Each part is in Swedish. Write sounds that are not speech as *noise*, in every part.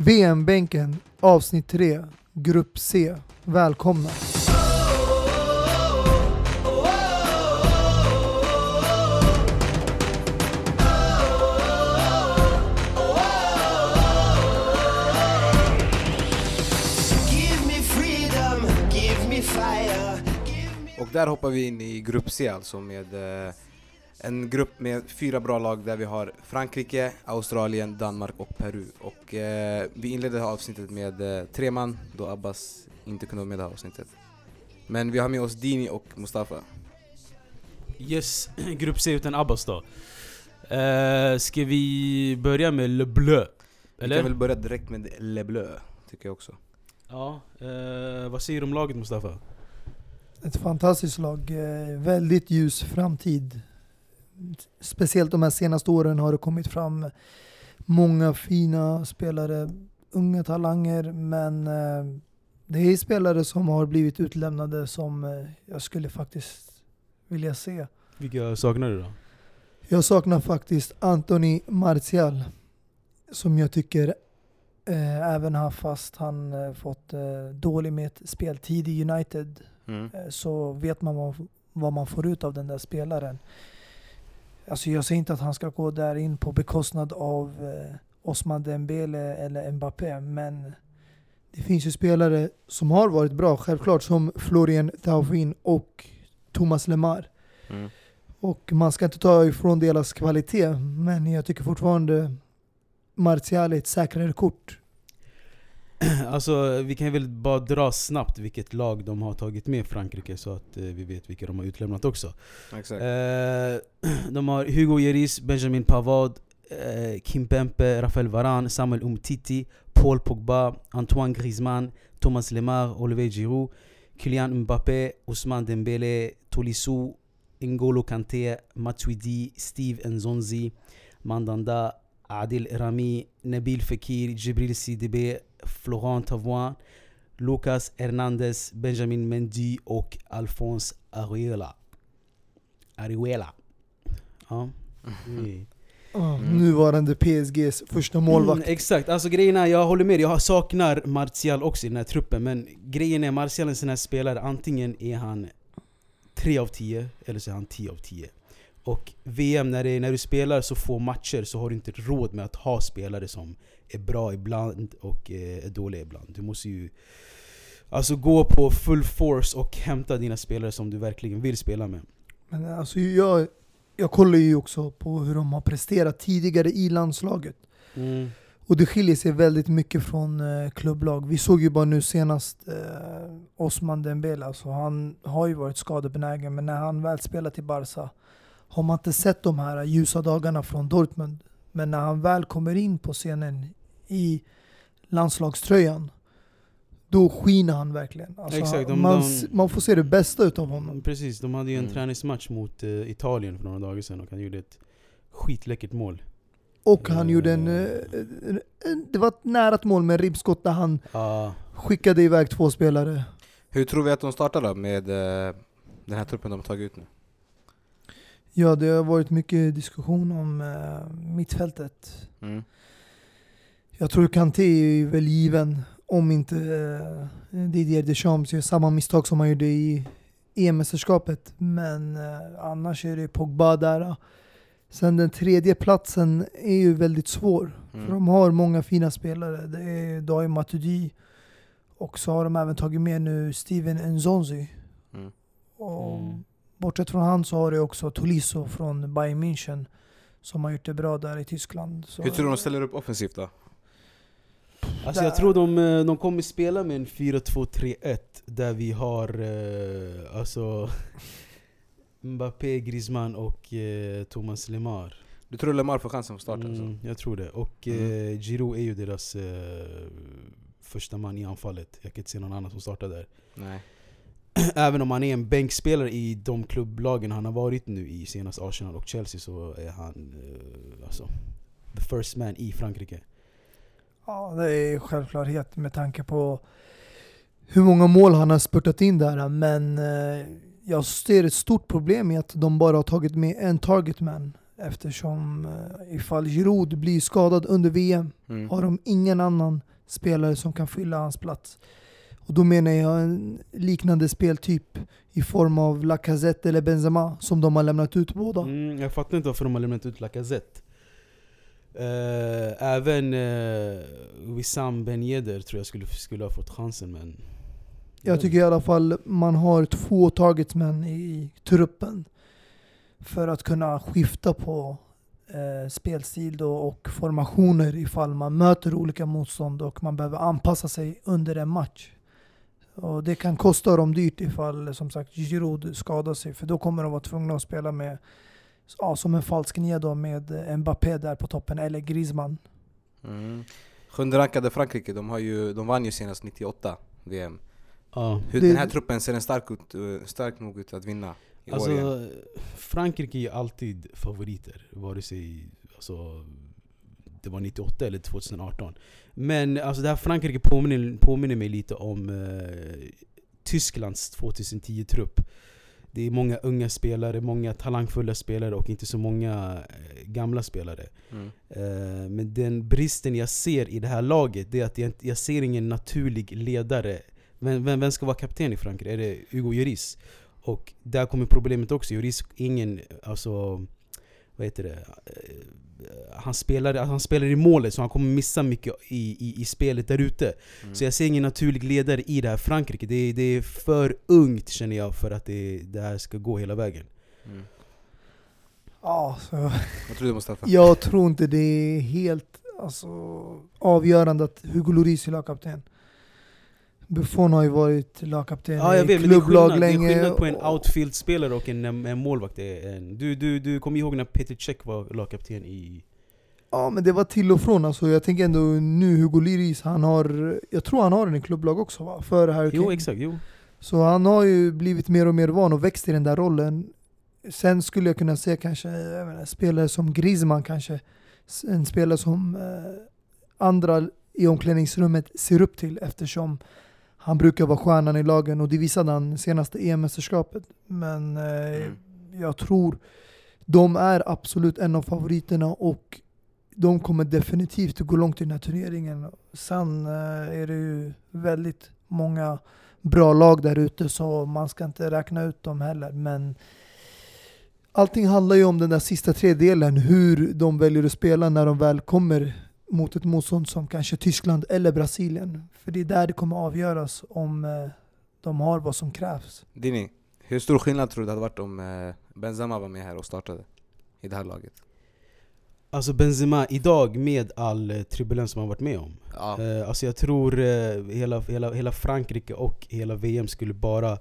VM-bänken avsnitt 3, grupp C. Välkomna! Och där hoppar vi in i grupp C alltså med eh, en grupp med fyra bra lag där vi har Frankrike, Australien, Danmark och Peru. Och eh, vi inledde avsnittet med eh, tre man då Abbas inte kunde vara med i det här avsnittet. Men vi har med oss Dini och Mustafa. Yes, *clears throat* grupp C utan Abbas då. Uh, ska vi börja med Le Bleu? Vi Eller? kan väl börja direkt med Le Bleu, tycker jag också. Ja, eh, vad säger du om laget Mustafa? Ett fantastiskt lag. eh, Väldigt ljus framtid. Speciellt de här senaste åren har det kommit fram många fina spelare, unga talanger, men eh, det är spelare som har blivit utlämnade som eh, jag skulle faktiskt vilja se. Vilka saknar du då? Jag saknar faktiskt Anthony Martial, som jag tycker eh, även har fast han eh, fått eh, dålig med speltid i United Mm. så vet man vad, vad man får ut av den där spelaren. Alltså jag säger inte att han ska gå där in på bekostnad av eh, Osman Dembele eller Mbappé, men det finns ju spelare som har varit bra, självklart, som Florian Thauvin och Thomas Lemar. Mm. Och man ska inte ta ifrån deras kvalitet, men jag tycker fortfarande Martial är ett säkrare kort. *clears throat* alltså vi kan väl bara dra snabbt vilket lag de har tagit med Frankrike så att eh, vi vet vilka de har utlämnat också. Exakt. Eh, *clears throat* de har Hugo Lloris, Benjamin Pavard, eh, Kim Pempe, Rafael Varane, Samuel Umtiti, Paul Pogba, Antoine Griezmann, Thomas Lemar, Olivier Giroud, Kylian Mbappé, Ousmane Dembele, Tolisso, N'Golo Kanté, Matuidi, Steve Nzonzi, Mandanda, Adil Rami, Nabil Fekir, Jibril Sidibé, Florent Thauvin, Lucas Hernandez, Benjamin Mendy och Alphonse Areola. Areola. Ja. Mm. Mm. Nuvarande PSGs första målvakt. Mm, exakt, alltså grejen är, jag håller med Jag saknar Martial också i den här truppen Men grejen är, Martial är en sån här spelare Antingen är han 3 av 10 eller så är han 10 av 10 Och VM, när, det, när du spelar så få matcher så har du inte råd med att ha spelare som är bra ibland och eh, är dåliga ibland Du måste ju Alltså gå på full force och hämta dina spelare som du verkligen vill spela med Men alltså jag, jag kollar ju också på hur de har presterat tidigare i landslaget. mm. Och det skiljer sig väldigt mycket från eh, klubblag. Vi såg ju bara nu senast eh, Osman Dembele, alltså han har ju varit skadebenägen men när han väl spelat i Barca har man inte sett de här ljusa dagarna från Dortmund. Men när han väl kommer in på scenen i landslagströjan då skiner han verkligen. Alltså, Exakt, de- man, de- man får se det bästa utav honom. Precis, de hade ju en Mm. träningsmatch mot eh, Italien för några dagar sedan och han gjorde ett skitläckert mål. Och han gjorde en, en... Det var ett nära mål med ribbskott där han skickade iväg två spelare. Hur tror vi att de startar då med den här truppen de har tagit ut nu? Ja, det har varit mycket diskussion om eh, mittfältet. Mm. Jag tror Kanté är väl given om inte eh, Didier Deschamps gör samma misstag som han gjorde i EM-mästerskapet. Men eh, annars är det Pogba där. Sen den tredje platsen är ju väldigt svår. För Mm. de har många fina spelare. Det är Dai Matuidi och så har de även tagit med nu Steven Nzonzi. Mm. Och Mm. Bortsett från han så har du också Tolisso från Bayern München som har gjort det bra där i Tyskland. Så Hur tror du de ställer upp offensivt då? Alltså jag tror de, eh, de kommer spela med en 4-2-3-1 där vi har eh, alltså *laughs* Mbappé, Griezmann och eh, Thomas Lemar. Du tror Lemar får chansen att starta? alltså? Mm, jag tror det. Och eh, Giroud är ju deras eh, första man i anfallet. Jag kan inte se någon annan som startar där. Nej. *clears throat* Även om han är en bänkspelare i de klubblagen han har varit nu i, senast Arsenal och Chelsea, så är han eh, alltså the first man i Frankrike. Ja, det är självklarhet med tanke på hur många mål han har spurtat in där. Men eh, jag ser ett stort problem i att de bara har tagit med en targetman. Eftersom eh, ifall Giroud blir skadad under VM Mm. har de ingen annan spelare som kan fylla hans plats. Och då menar jag en liknande speltyp i form av Lacazette eller Benzema som de har lämnat ut båda. Mm, jag fattar inte varför de har lämnat ut Lacazette. Eh, även uh, Wissam Ben Yedder tror jag skulle, skulle ha fått chansen men... Jag tycker i alla fall man har två targetsmän i truppen för att kunna skifta på eh, spelstil då och formationer ifall man möter olika motstånd och man behöver anpassa sig under en match. Och det kan kosta dem dyrt ifall som sagt Giroud skadar sig för då kommer de vara tvungna att spela med ja, som en falsk nia då med Mbappé där på toppen eller Griezmann. Mm. Sjunde rankade Frankrike, de, har ju, de vann ju senast 98 VM. Ja. Hur, Det- Den här truppen ser den stark, ut, eh, stark nog ut att vinna i år igen. Alltså, Frankrike är alltid favoriter, vare sig alltså, det var 98 eller 2018. Men alltså, det här Frankrike påminner, påminner mig lite om eh, Tysklands 2010-trupp. Det är många unga spelare, många talangfulla spelare och inte så många eh, gamla spelare. Mm. Eh, men den bristen jag ser i det här laget, det är att jag, jag ser ingen naturlig ledare. Vem, vem, vem ska vara kapten i Frankrike? Är det Hugo Lloris? Och där kommer problemet också, Lloris är ingen, alltså, vad heter det? Eh, Han spelar, han spelar i målet så han kommer missa mycket i, i, i spelet där ute. Mm. Så jag ser ingen naturlig ledare i det här Frankrike. Det, är- det är för ungt känner jag för att det, det här ska gå hela vägen. Mm. Ja, så Vad tror du Mustafa? jag tror inte det är helt alltså, avgörande att Hugo Lloris är lagkapten. Buffon har ju varit lagkapten Ja jag i vet, men det är klubblag skillnad, det är länge. skillnad på en outfield-spelare och en, en målvakt. En, du, du, du kommer ihåg när Peter Cech var lagkapten i... Ja men det var till och från alltså. Jag tänker ändå nu Hugo Lloris, han har, jag tror han har den i klubblag också va? Före Harry Jo Kane. exakt, jo. Så han har ju blivit mer och mer van och växt i den där rollen. Sen skulle jag kunna se kanske menar, spelare som Griezmann kanske. En spelare som eh, andra i omklädningsrummet ser upp till eftersom han brukar vara stjärnan i lagen och det visade han senaste EM-mästerskapet. Men eh, Mm. jag tror de är absolut en av favoriterna och de kommer definitivt att gå långt i den här turneringen. Sen eh, är det ju väldigt många bra lag där ute så man ska inte räkna ut dem heller. Men allting handlar ju om den där sista tredjedelen, hur de väljer att spela när de väl kommer mot ett motstånd som kanske Tyskland eller Brasilien. För det är där det kommer avgöras om eh, de har vad som krävs. Dini, hur stor skillnad tror du det hade varit om eh, Benzema var med här och startade i det här laget? Alltså Benzema idag med all eh, turbulens som han varit med om. Ja. Alltså jag tror hela, hela, hela Frankrike och hela VM skulle bara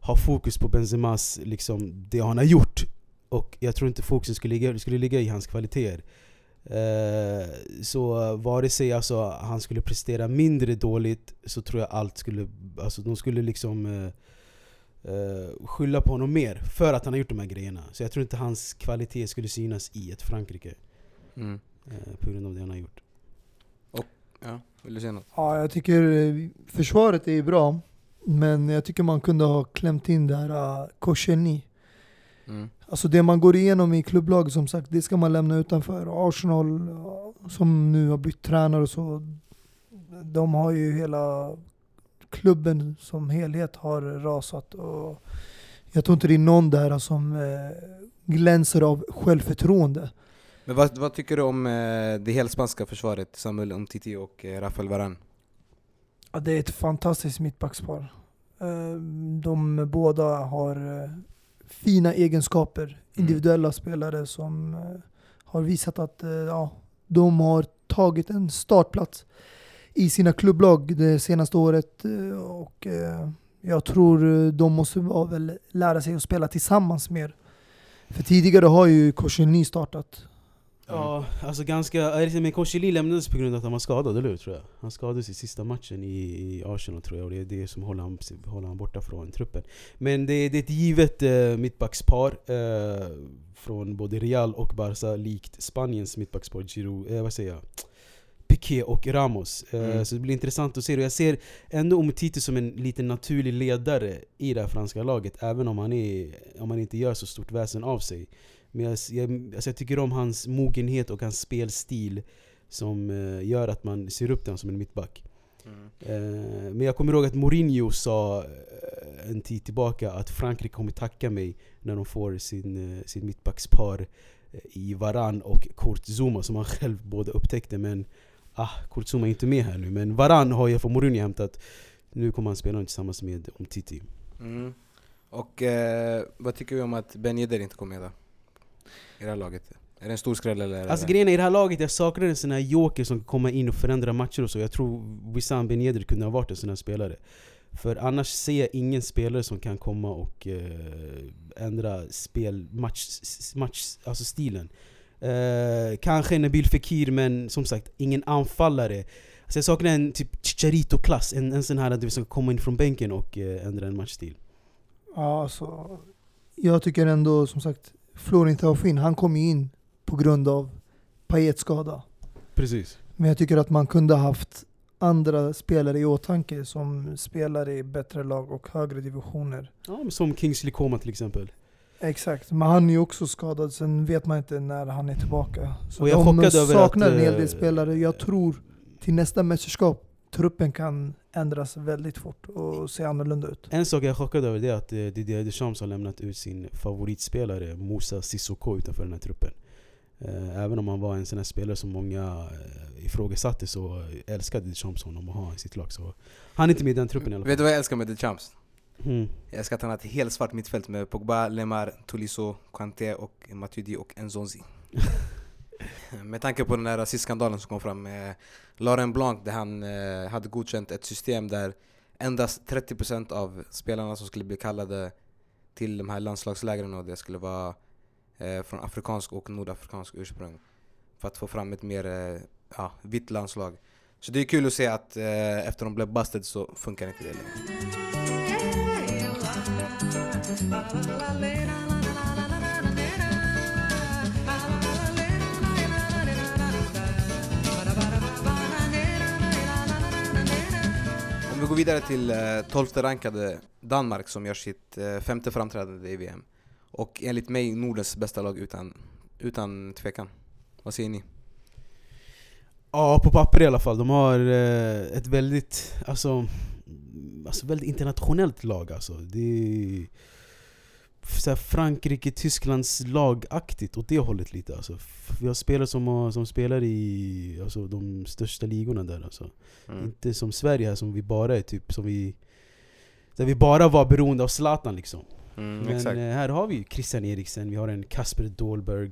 ha fokus på Benzemas, liksom, det han har gjort. Och jag tror inte fokusen skulle ligga, skulle ligga i hans kvaliteter. Eh, så vare sig alltså, han skulle prestera mindre dåligt så tror jag allt skulle, alltså de skulle liksom eh, eh, skylla på honom mer för att han har gjort de här grejerna. Så jag tror inte hans kvalitet skulle synas i ett Frankrike Mm. eh, på grund av det han har gjort. ja. Vill du säga något? Ja, jag tycker eh, försvaret är bra. Men jag tycker man kunde ha klämt in det här uh, Koscielny. Mm. Alltså det man går igenom i klubblag som sagt, det ska man lämna utanför. Arsenal, som nu har bytt tränare och så, de har ju hela klubben som helhet har rasat. Och jag tror inte det är någon där som eh, glänser av självförtroende. Men vad, vad tycker du om eh, det helspanska försvaret? Samuel Umtiti och eh, Rafael Varane? Ja, det är ett fantastiskt mittbackspar. De båda har fina egenskaper, individuella spelare som eh, har visat att eh, ja, de har tagit en startplats i sina klubblag det senaste året. eh, Och jag tror de måste väl lära sig att spela tillsammans mer. För tidigare har ju Koscielny startat. Ja, alltså ganska... äh, Men Koscielny lämnades på grund av att han var skadad, eller hur? Tror jag. Han skadades i sista matchen i, i Arsenal tror jag, och det är det som håller han, håller han borta från truppen. Men det, det är ett givet eh, mittbackspar eh, från både Real och Barca, likt Spaniens mittbackspar Giroud, eh, vad säger jag? Piqué och Ramos. Eh, Mm. Så det blir intressant att se. Och jag ser ändå Umtiti som en liten naturlig ledare i det här franska laget, även om han, är, om han inte gör så stort väsen av sig. Men jag, jag, alltså jag tycker om hans mogenhet och hans spelstil som eh, gör att man ser upp den som en mittback. Mm. Eh, men jag kommer ihåg att Mourinho sa eh, en tid tillbaka att Frankrike kommer tacka mig när de får sin, sin mittbackspar i Varan och Kurt Zuma som han *laughs* själv båda upptäckte men ah, Kurt Zuma är inte med här nu men Varan har jag från Mourinho hämtat Nu kommer han spela tillsammans med Umtiti Mm. Och eh, vad tycker vi om att Ben Yedder inte kom med då? I det här laget? Är det en stor skräll eller? är det- Alltså grejen är i det här laget, jag saknar en sån här joker som kan komma in och förändra matcher och så Jag tror Wissam Ben Yedder kunde ha varit en sån här spelare För annars ser jag ingen spelare som kan komma och eh, ändra spel, match, match, alltså stilen eh, Kanske Nabil Fekir men som sagt, ingen anfallare alltså Jag saknar en typ Chicharito-klass, en, en sån här att du ska komma in från bänken och eh, ändra en matchstil Ja, alltså, jag tycker ändå som sagt, Florin Taufin, han kom ju in på grund av Payets skada. Precis Men jag tycker att man kunde ha haft andra spelare i åtanke som spelar i bättre lag och högre divisioner. ja, Som Kingsley Coman till exempel Exakt, men han är ju också skadad, sen vet man inte när han är tillbaka. Så Och jag de saknar att, en hel eh, del spelare. Jag tror till nästa mästerskap, truppen kan ändras väldigt fort och se annorlunda ut. En sak jag är chockad över det är att eh, Didier Deschamps har lämnat ut sin favoritspelare Moussa Sissoko utanför den här truppen. Eh, Även om han var en sån här spelare som många eh, ifrågasatte så älskade Deschamps honom att ha i sitt lag. Så han är inte med i den truppen i alla Vet fall. du vad jag älskar med The Champs? Mm. Jag älskar att han har ett helt svart mittfält med Pogba, Lemar, Tolisso, Kanté och Matuidi och Nzonzi. *laughs* Eh, med tanke på den där rasistskandalen som kom fram med Laurent Blanc där han eh, hade godkänt ett system där endast 30% av spelarna som skulle bli kallade till de här landslagslägren och det skulle vara eh, från afrikansk och nordafrikansk ursprung. För att få fram ett mer eh, ja, vitt landslag. Så det är kul att se att eh, efter de blev busted så funkar inte det längre. Går vidare till eh, 12 rankade Danmark som gör sitt eh, femte framträdande i VM. Och enligt mig Nordens bästa lag utan, utan tvekan. Vad säger ni? Ja, på papper i alla fall. De har eh, ett väldigt, alltså, alltså väldigt internationellt lag alltså. Det är så Frankrike, Tysklands lagaktigt åt det hållet lite alltså. Vi har spelare som, har, som spelar i alltså, de största ligorna där alltså. Mm. Inte som Sverige här som vi bara är typ som vi Där vi bara var beroende av Zlatan liksom. Mm, Men exakt. eh, här har vi Christian Eriksen, vi har en Kasper Dolberg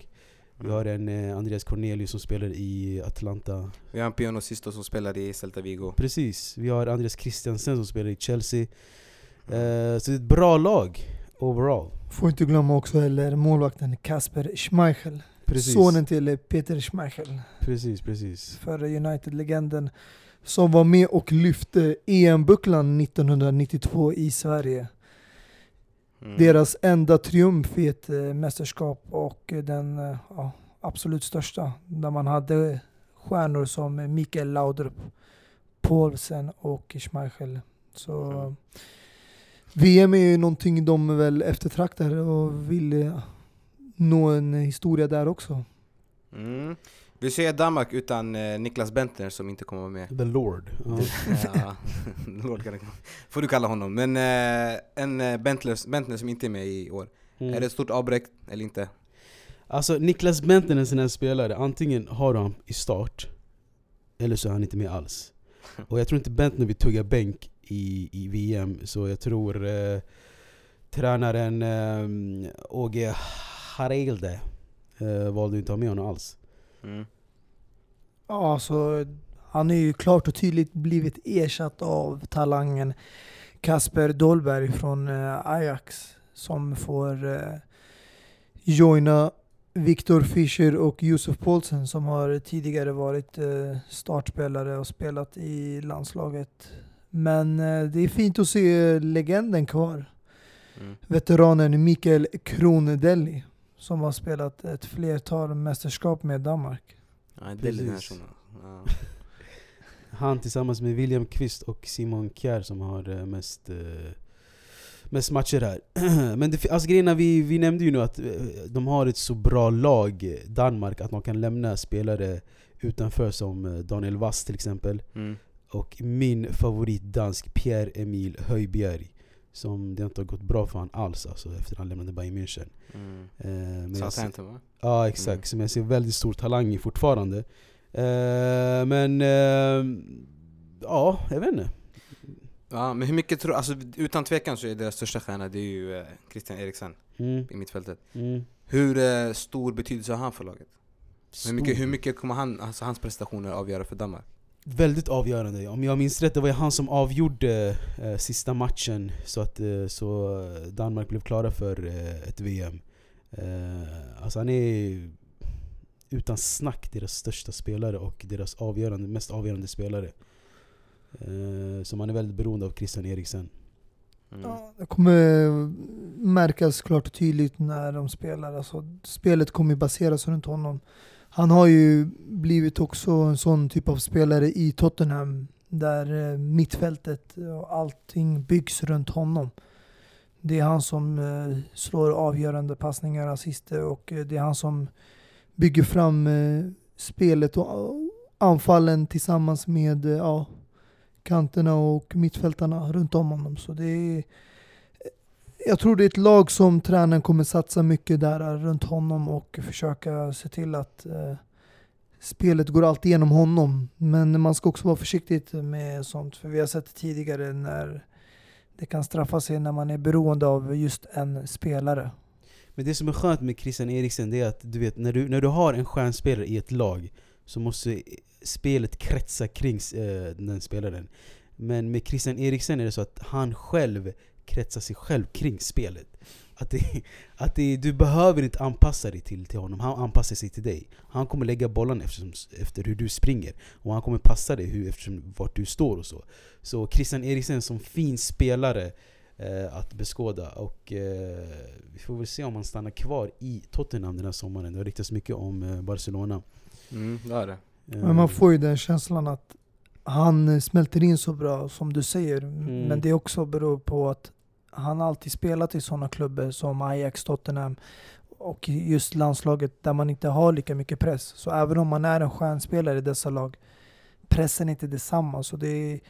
Vi har en eh, Andreas Cornelius som spelar i Atlanta Vi har en Piano Sisto som spelar i Celta Vigo. Precis, vi har Andreas Christiansen som spelar i Chelsea eh, Så det är ett bra lag overall Får inte glömma också heller målvakten Kasper Schmeichel. Precis, Sonen till Peter Schmeichel. precis, precis Förre United-legenden. Som var med och lyfte EM-bucklan 1992 i Sverige. Mm. Deras enda triumf i ett eh, mästerskap och eh, den eh, ja, absolut största. Där man hade stjärnor som Mikael Laudrup, Paulsen och Schmeichel. Så Mm. VM är ju någonting de väl eftertraktar och vill eh, nå en historia där också. Mm. Vi ser Danmark utan eh, Niklas Bentner som inte kommer med. The Lord ja. ja, *laughs* Lord kan får du kalla honom. Men eh, en Bentner, Bentner som inte är med i år. Mm. Är det ett stort avbräck eller inte? Alltså Niklas Bentner är en sån här spelare, antingen har han i start Eller så är han inte med alls *laughs* Och jag tror inte Bentner vill tugga bänk i, i VM Så jag tror eh, tränaren eh, Åge Harelde eh, valde inte att ha med honom alls Mm. Ja, alltså, han är ju klart och tydligt blivit ersatt av talangen Kasper Dolberg från eh, Ajax som får eh, joina Viktor Fischer och Josef Paulsen som har tidigare varit eh, startspelare och spelat i landslaget. Men eh, det är fint att se legenden kvar. Mm. Veteranen Mikael Kronedelli som har spelat ett flertal mästerskap med Danmark. Ja. *laughs* Han tillsammans med William Kvist och Simon Kjær som har eh, mest, eh, mest matcher här. *clears throat* Men det, alltså grejerna, vi, vi nämnde ju nu att de har ett så bra lag, Danmark, att de kan lämna spelare utanför som Daniel Wass till exempel. Mm. Och min favorit dansk, Pierre-Emil Höjbjerg. Som det inte har gått bra för han alls alltså, efter han lämnade Bayern München. Mm. Eh, Southampton va? Ja exakt, Mm. som jag ser väldigt stor talang i fortfarande. Eh, men eh, ja, jag vet inte. Ja, men hur mycket tror alltså utan tvekan så är deras största stjärna det är ju eh, Christian Eriksen Mm, i mittfältet. mm. Hur eh, stor betydelse har han för laget? Hur mycket, hur mycket kommer han, alltså hans prestationer avgöra för Danmark? Väldigt avgörande. Om jag minns rätt, det var ju han som avgjorde eh, sista matchen så att eh, så Danmark blev klara för eh, ett VM. Eh, alltså han är utan snack deras största spelare och deras avgörande, mest avgörande spelare. Eh, så man är väldigt beroende av Christian Eriksen. Mm. Ja, det kommer märkas klart och tydligt när de spelar. Alltså, spelet kommer baseras runt honom. Han har ju blivit också en sån typ av spelare i Tottenham där eh, mittfältet och allting byggs runt honom. Det är han som eh, slår avgörande passningar, assister och eh, det är han som bygger fram spelet och anfallen tillsammans med ja, kanterna och mittfältarna runt om honom. Så det är, jag tror det är ett lag som tränaren kommer satsa mycket där eh, runt honom och försöka se till att eh, spelet går allt genom honom. Men man ska också vara försiktig med sånt, för vi har sett tidigare när det kan straffa sig när man är beroende av just en spelare. Men det som är skönt med Christian Eriksen det är att du vet, när du, när du har en stjärnspelare i ett lag så måste spelet kretsa kring eh, den spelaren. Men med Christian Eriksen är det så att han själv kretsar sig själv kring spelet. Att, det, att det, du behöver inte anpassa dig till, till honom, han anpassar sig till dig. Han kommer lägga bollen eftersom, efter hur du springer. Och han kommer passa dig hur, eftersom vart du står och så. Så Christian Eriksen som fin spelare eh, att beskåda. Och eh, vi får väl se om han stannar kvar i Tottenham den här sommaren. Det har riktats mycket om eh, Barcelona. Mm, det är det. Eh, Men man får ju den känslan att han eh, smälter in så bra som du säger. Mm. Men det också beror på att han alltid spelat i sådana klubbar som Ajax, Tottenham och just landslaget där man inte har lika mycket press. Så även om man är en stjärnspelare i dessa lag, pressen är inte detsamma. Så det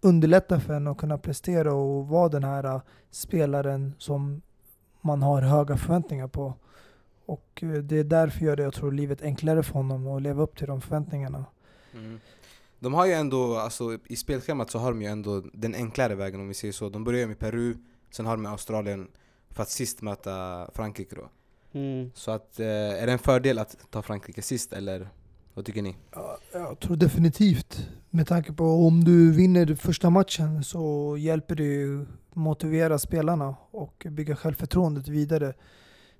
underlättar för en att kunna prestera och vara den här eh, spelaren som man har höga förväntningar på. Och eh, det är därför gör det, jag tror, livet enklare för honom att leva upp till de förväntningarna. Mm. De har ju ändå, alltså i spelschemat så har de ju ändå den enklare vägen om vi säger så. De börjar med Peru, sen har de med Australien för att sist möta Frankrike då. Mm. Så att, eh, är det en fördel att ta Frankrike sist eller vad tycker ni? Ja, jag tror definitivt. Med tanke på om du vinner första matchen så hjälper det ju motivera spelarna och bygga självförtroendet vidare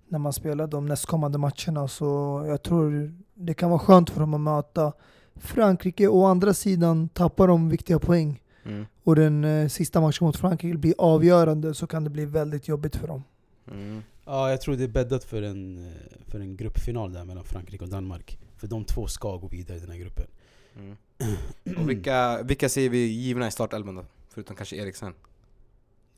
när man spelar de nästkommande matcherna. Så jag tror det kan vara skönt för dem att möta Frankrike. Å andra sidan tappar de viktiga poäng Mm. och den eh, sista matchen mot Frankrike blir avgörande så kan det bli väldigt jobbigt för dem. Mm. Ja, jag tror det är bäddat för en, eh, för en gruppfinal där mellan Frankrike och Danmark. För de två ska gå vidare i den här gruppen. Mm. Och vilka, vilka ser vi givna i startelvan då? Förutom kanske Eriksen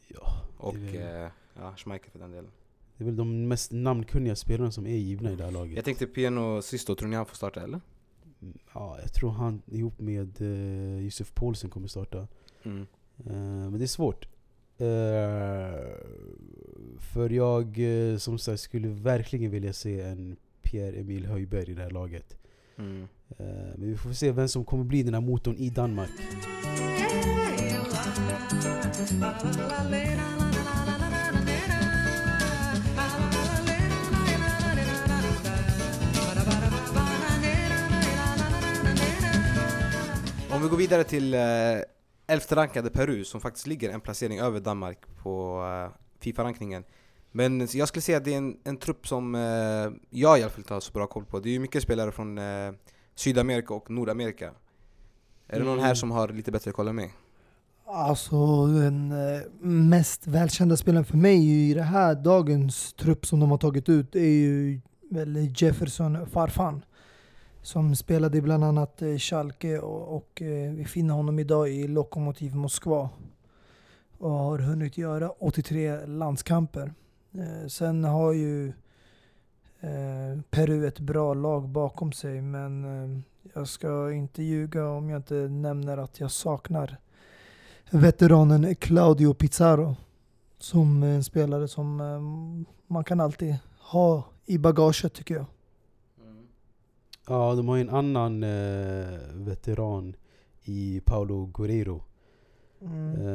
Ja, och väl- eh, ja, Schmeichel för den delen. det är väl de mest namnkunniga spelarna som är givna i det här laget. Jag tänkte Piano Sisto, tror ni han får starta eller? Mm, Ja, jag tror han ihop med uh, Josef Paulsen kommer starta. Mm. Eh, men det är svårt. Eh, för jag eh, som sagt skulle verkligen vilja se en Pierre-Emil Höjberg i det här laget. Mm. Eh, men vi får se vem som kommer bli den här motorn i Danmark. Vi går vidare till eh, elfte rankade Peru som faktiskt ligger en placering över Danmark på eh, Fifa-rankningen. Men jag skulle säga att det är en, en trupp som eh, jag i alla fall inte har så bra koll på. Det är ju mycket spelare från eh, Sydamerika och Nordamerika. Är det någon Mm. här som har lite bättre koll än mig? Alltså den eh, mest välkända spelaren för mig i det här dagens trupp som de har tagit ut är ju väl Jefferson Farfan. Som spelade i bland annat eh, Schalke och, och eh, vi finner honom idag i Lokomotiv Moskva. Och har hunnit göra 83 landskamper. Eh, sen har ju eh, Peru ett bra lag bakom sig men eh, Jag ska inte ljuga om jag inte nämner att jag saknar veteranen Claudio Pizarro. Som eh, en spelare som eh, man kan alltid ha i bagaget tycker jag. Ja, de har ju en annan eh, veteran i Paulo Guerrero. Mm.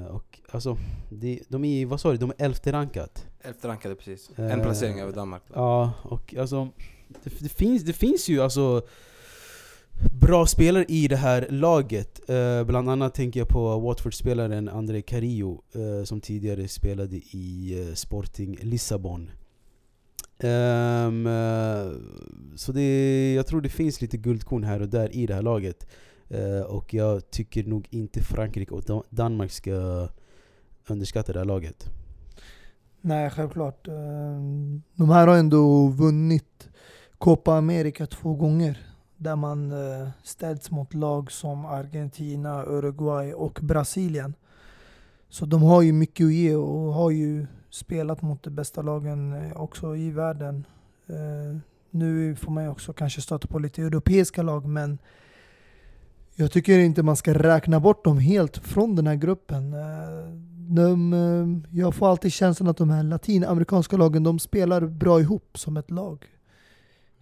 Eh, och alltså, de, de är, vad sa du, de är elfte rankat. Elfte rankade precis. Eh, En placering över Danmark. då. Ja, och alltså det, det, finns, det finns ju alltså bra spelare i det här laget. Eh, bland annat tänker jag på Watford-spelaren André Carillo eh, som tidigare spelade i eh, Sporting Lissabon. Um, så det, jag tror det finns lite guldkorn här och där i det här laget. Uh, och jag tycker nog inte Frankrike och Dan- Danmark ska underskatta det här laget. Nej, självklart. Ehm, de här har ändå vunnit Copa America två gånger. Där man eh, ställts mot lag som Argentina, Uruguay och Brasilien. Så de har ju mycket att ge och har ju spelat mot de bästa lagen eh, också i världen. Eh, Nu får man ju också kanske stöta på lite europeiska lag men jag tycker inte man ska räkna bort dem helt från den här gruppen. Eh, De, jag får alltid känslan att de här latinamerikanska lagen de spelar bra ihop som ett lag.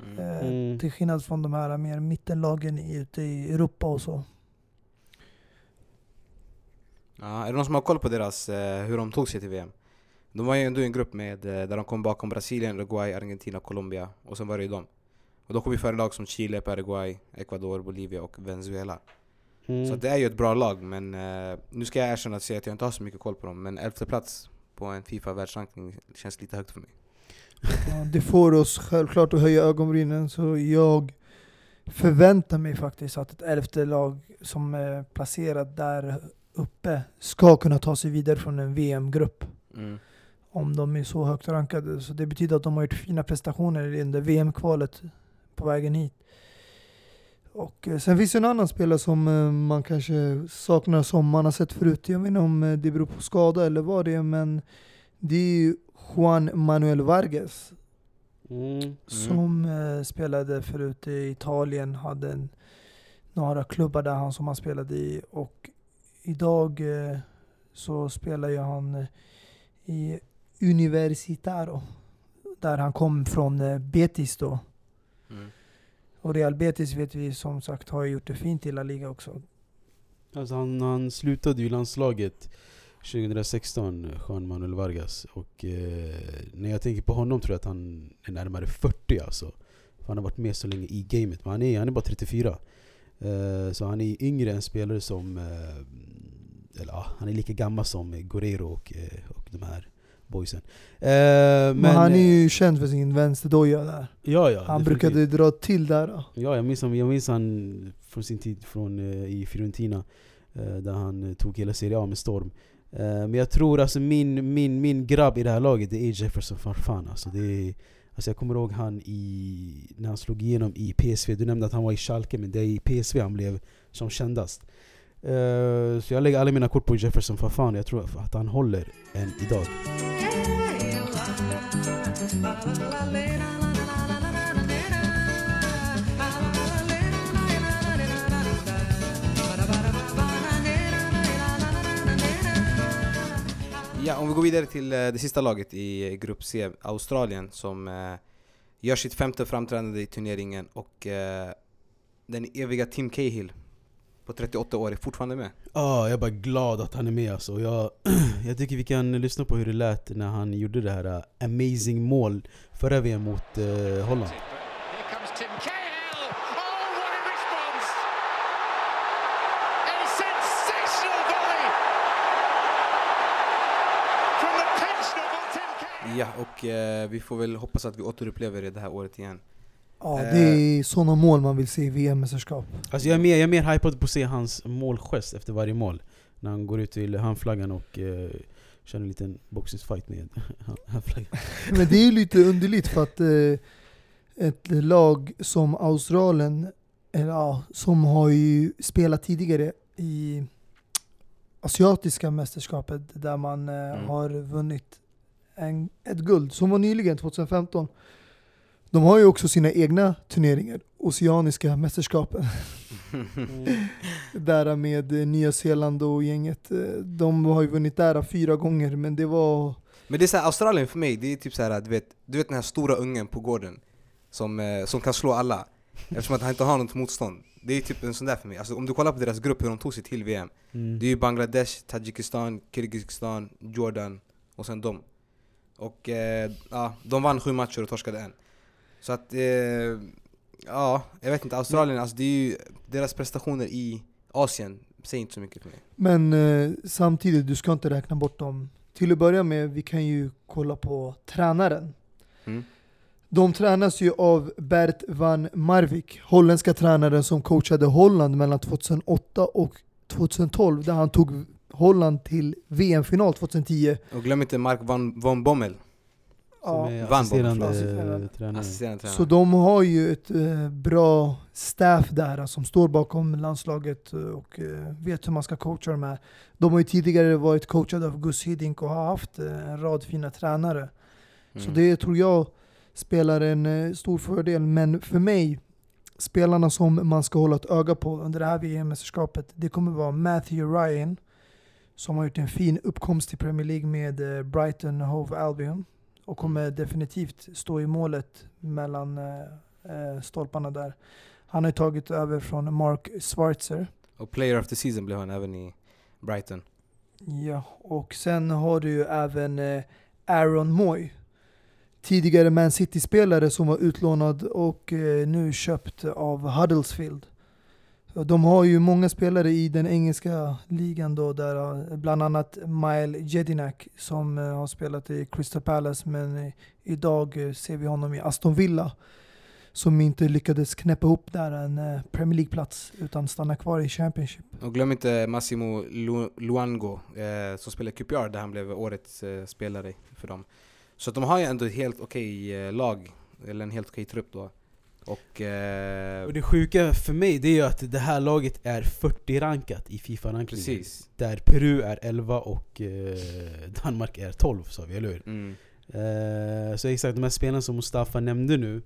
Mm. Mm. Till skillnad från de här mer mittenlagen i- ute i Europa och så. Ja, är det någon som har koll på deras, hur de tog sig till VM? De var ju ändå i en grupp med, eh, där de kom bakom Brasilien, Uruguay, Argentina, Colombia och sen var det ju dem. Och då kom vi före lag som Chile, Paraguay, Ecuador, Bolivia och Venezuela. Mm. Så det är ju ett bra lag men eh, nu ska jag erkänna att säga att jag inte har så mycket koll på dem. Men elfte plats på en Fifa världsrankning känns lite högt för mig. Ja, det får oss självklart att höja ögonbrynen så jag förväntar mig faktiskt att ett elfte lag som är placerat där uppe ska kunna ta sig vidare från en VM-grupp. Mm. Om de är så högt rankade. Så det betyder att de har gjort fina prestationer i där VM-kvalet på vägen hit. Och eh, sen finns det en annan spelare som eh, man kanske saknar som man har sett förut. Jag vet inte om eh, det beror på skada eller vad det är men det är ju Juan Manuel Vargas Mm. som eh, spelade förut i Italien, hade en, några klubbar där han som han spelade i och idag så spelar ju han i Universitaro där han kom från eh, Betis då. Mm. Och Real Betis vet vi som sagt har gjort det fint i La Liga också. Alltså han, han slutade ju landslaget 2016, Juan Manuel Vargas. Och eh, när jag tänker på honom tror jag att han är närmare 40 alltså. För han har varit med så länge i gamet. Men han är, han är bara 34. Eh, så han är yngre än spelare som... Eh, eller ja, han är lika gammal som Guerrero och, eh, och de här boysen. Eh, men, Men, han är eh, ju känd för sin vänsterdoja där. Ja, ja, han definitivt. brukade dra till där. Ja, jag minns, han- jag minns han från sin tid från, eh, i Fiorentina eh, Där han eh, tog hela Serie A med storm eh, Men jag tror alltså min, min, min grabb i det här laget det är Jefferson Farfan alltså, det är, alltså Jag kommer ihåg han i, när han slog igenom i PSV Du nämnde att han var i Schalke men det är i PSV han blev som kändast Uh, Så jag lägger alla mina kort på Jefferson för fan, Jag tror att han håller än idag. Ja, om vi går vidare till eh, det sista laget i eh, grupp C, Australien, som eh, gör sitt femte framträdande i turneringen och eh, den eviga Tim Cahill på 38 år är fortfarande med. Ja, jag är bara glad att han är med alltså. jag, *clears throat* jag tycker vi kan lyssna på hur det lät när han gjorde det här uh, amazing mål förra VM mot uh, Holland. Oh. Ja, och eh, vi får väl hoppas att vi återupplever det det här året igen. Ja, Eh. det är sådana mål man vill se i VM-mästerskap. Alltså jag är mer, jag är mer hypad på att se hans målgest efter varje mål. När han går ut till handflaggan och uh, kör en liten boxningsfight med *laughs* handflaggan. *laughs* Men det är ju lite underligt för att eh, ett lag som Australien, eller, ja, som har ju spelat tidigare i asiatiska mästerskapet där man eh, Mm. har vunnit en, ett guld, som var nyligen 2015. De har ju också sina egna turneringar, Oceaniska mästerskapen. *laughs* där med eh, Nya Zeeland och gänget. Eh, De har ju vunnit där fyra gånger, men det var... Men det är så här, Australien för mig, det är typ så här, du vet, du vet den här stora ungen på gården som, eh, som kan slå alla eftersom att han inte har något motstånd. Det är typ en sån där för mig. Alltså, om du kollar på deras grupp, hur de tog sig till VM. Mm. Det är ju Bangladesh, Tadzjikistan, Kirgizistan, Jordan och sen dem. Och eh, ja, de vann sju matcher och torskade en. Så att, eh, ja, jag vet inte. Australien, alltså det är ju deras prestationer i Asien säger inte så mycket för mig. Men eh, samtidigt, du ska inte räkna bort dem. Till att börja med, vi kan ju kolla på tränaren. Mm. De tränas ju av Bert van Marwijk, holländska tränaren som coachade Holland mellan 2008 och 2012, där han tog Holland till VM-final 2010. Och glöm inte Mark van, von Bommel, Som Ja. är assisterande Bommel. tränare. assisterande tränare. Så de har ju ett eh, bra staff där som står bakom landslaget eh, och eh, vet hur man ska coacha dem här. De har ju tidigare varit coachade av Gus Hiddink och har haft eh, en rad fina tränare. Så Mm. det tror jag spelar en stor fördel. Men för mig, spelarna som man ska hålla ett öga på under det här VM-mästerskapet, det kommer vara Matthew Ryan, som har gjort en fin uppkomst i Premier League med Brighton Hove Albion och kommer definitivt stå i målet mellan eh, eh, stolparna där. Han har tagit över från Mark Schwarzer. Och player of the season blev han även i Brighton. Ja, och sen har du ju även eh, Aaron Moy. Tidigare Man City-spelare som var utlånad och eh, nu köpt av Huddersfield. De har ju många spelare i den engelska ligan då, där eh, bland annat Mile Jedinak som eh, har spelat i Crystal Palace men eh, idag ser vi honom i Aston Villa som inte lyckades knäppa ihop där en Premier League-plats utan stanna kvar i Championship. Och glöm inte Massimo Lu- Luango eh, som spelar QPR där han blev årets eh, spelare för dem. Så att de har ju ändå ett helt okej eh, lag, eller en helt okej trupp då. Och... Eh, Och det sjuka för mig det är ju att det här laget är 40-rankat i Fifa-rankingen. Där Peru är 11 och eh, Danmark är 12 sa vi, eller hur? Mm. Eh, så exakt, de här spelarna som Mustafa nämnde nu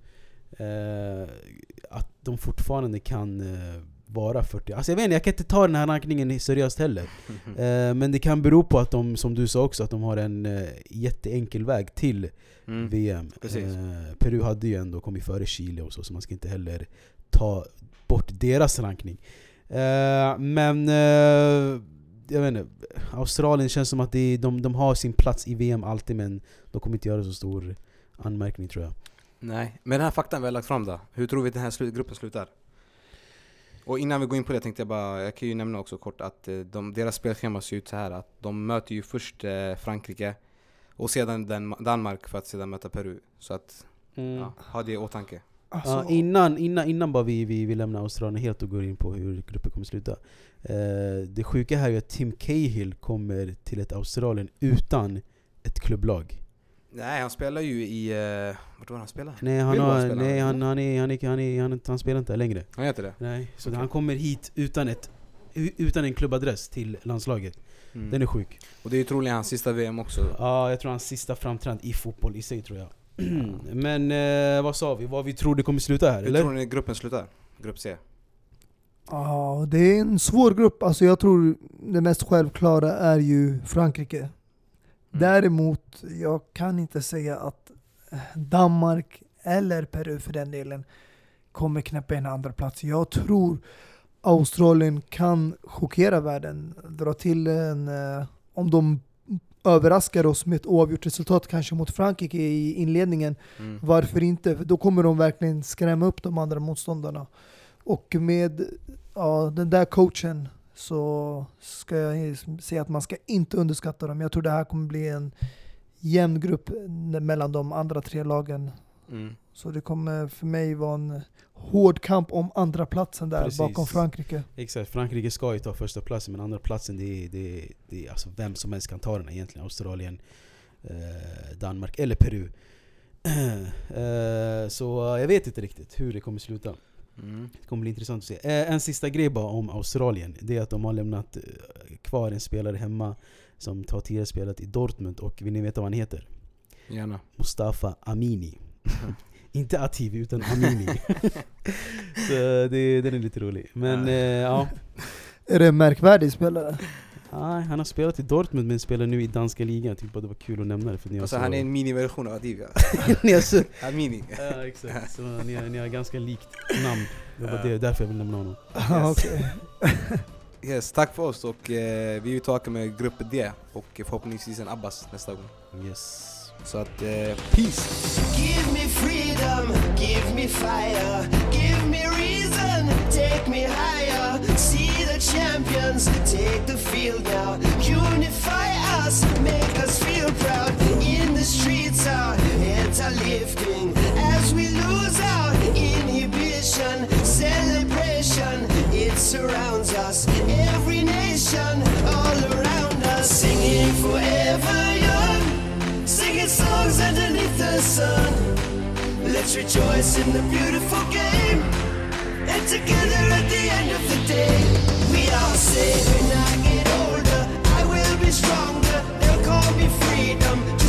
eh, Att de fortfarande kan eh, vara 40 Alltså jag vet inte, jag kan inte ta den här rankningen seriöst heller *laughs* eh, Men det kan bero på att de, som du sa också, att de har en eh, jätteenkel väg till Mm. VM eh, Peru hade ju ändå kommit före Chile och så, så man ska inte heller ta bort deras rankning eh, Men eh, jag vet inte, Australien känns som att det, de, de har sin plats i VM alltid men de kommer inte göra så stor anmärkning tror jag Nej, men den här faktan vi har lagt fram då. Hur tror vi att den här gruppen slutar? Och innan vi går in på det tänkte jag bara, jag kan ju nämna också kort att eh, de, deras spelschema ser ut så här att de möter ju först eh, Frankrike och sedan Dan Danmark för att sedan möta Peru. Så att, ja, ha det i åtanke. Alltså, Ja, innan, innan, innan bara vi, vi, vi lämnar Australien helt och går in på hur gruppen kommer sluta eh, Det sjuka här är ju att Tim Cahill kommer till ett Australien utan ett klubblag Nej, han spelar ju i... Eh, vart var han spelar? Nej han, har, spelar nej, han. han, han, är, han, är, han, är, han, han spelar inte längre Han heter det? Nej, så Okej. han kommer hit utan, ett, utan en klubbadress till landslaget Mm. Den är sjuk Och det är ju troligen hans sista VM också. Ja, jag tror hans sista framträdande i fotboll i sig tror jag *clears throat* Men eh, vad sa vi? Vad vi tror det kommer sluta här Hur eller? tror ni gruppen slutar? Grupp C? Ja, det är en svår grupp. Alltså jag tror det mest självklara är ju Frankrike. Mm. Däremot, jag kan inte säga att eh, Danmark eller Peru för den delen kommer knäppa en andra plats. Jag tror Australien kan chockera världen, dra till en, eh, om de överraskar oss med ett oavgjort resultat kanske mot Frankrike i inledningen, Mm. varför inte? Då kommer de verkligen skrämma upp de andra motståndarna. Och med ja, den där coachen så ska jag säga att man ska inte underskatta dem. Jag tror det här kommer bli en jämn grupp mellan de andra tre lagen. Mm. Så det kommer för mig vara en hård kamp om andra platsen där Precis. bakom Frankrike. Exakt, Frankrike ska ju ta första platsen men andra platsen det är, det det är alltså vem som helst kan ta den egentligen. Australien, eh, Danmark eller Peru. *clears throat* eh, så jag vet inte riktigt hur det kommer sluta. Mm. Det kommer bli intressant att se. Eh, en sista grej bara om Australien. Det är att de har lämnat eh, kvar en spelare hemma som har tidigare spelat i Dortmund och vill ni veta vad han heter? Gärna. Mustafa Amini. *laughs* Inte Ativi utan Amini. *laughs* så det, den är lite rolig. Men eh, ja, Är det en märkvärdig spelare? Nej, han har spelat i Dortmund men spelar nu i danska ligan. Jag tyckte bara det var kul att nämna det för ni har Alltså så... han är en miniversion av Adivia. *laughs* ni har så... Han mini. *laughs* Ja exakt, *laughs* så ni har, ni har ganska likt namn. Det var det, därför jag vill nämna honom. Ah, okej. Yes, tack för oss och eh, vi är tillbaka med grupp D och förhoppningsvis en Abbas nästa gång. Yes. Så att, eh, peace! Give me freedom, give me fire, give me reason, take me higher. Champions, take the field now. Unify us, make us feel proud. In the streets, our heads are lifting as we lose our inhibition. Celebration, it surrounds us. Every nation, all around us, singing forever young singing songs underneath the sun. Let's rejoice in the beautiful game. And together at the end of the day, Say when I get Older, I will be stronger. They'll call me freedom.